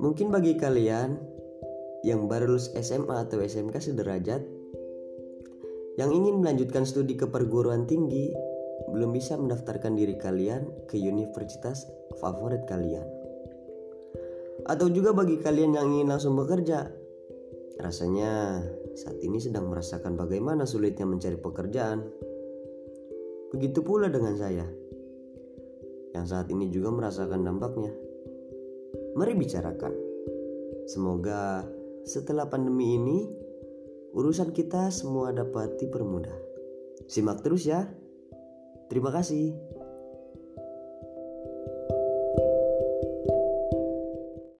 Mungkin bagi kalian yang baru lulus SMA atau SMK sederajat yang ingin melanjutkan studi ke perguruan tinggi belum bisa mendaftarkan diri kalian ke universitas favorit kalian. Atau juga bagi kalian yang ingin langsung bekerja. Rasanya saat ini sedang merasakan bagaimana sulitnya mencari pekerjaan. Begitu pula dengan saya yang saat ini juga merasakan dampaknya. Mari bicarakan. Semoga setelah pandemi ini urusan kita semua dapat dipermudah. Simak terus ya. Terima kasih.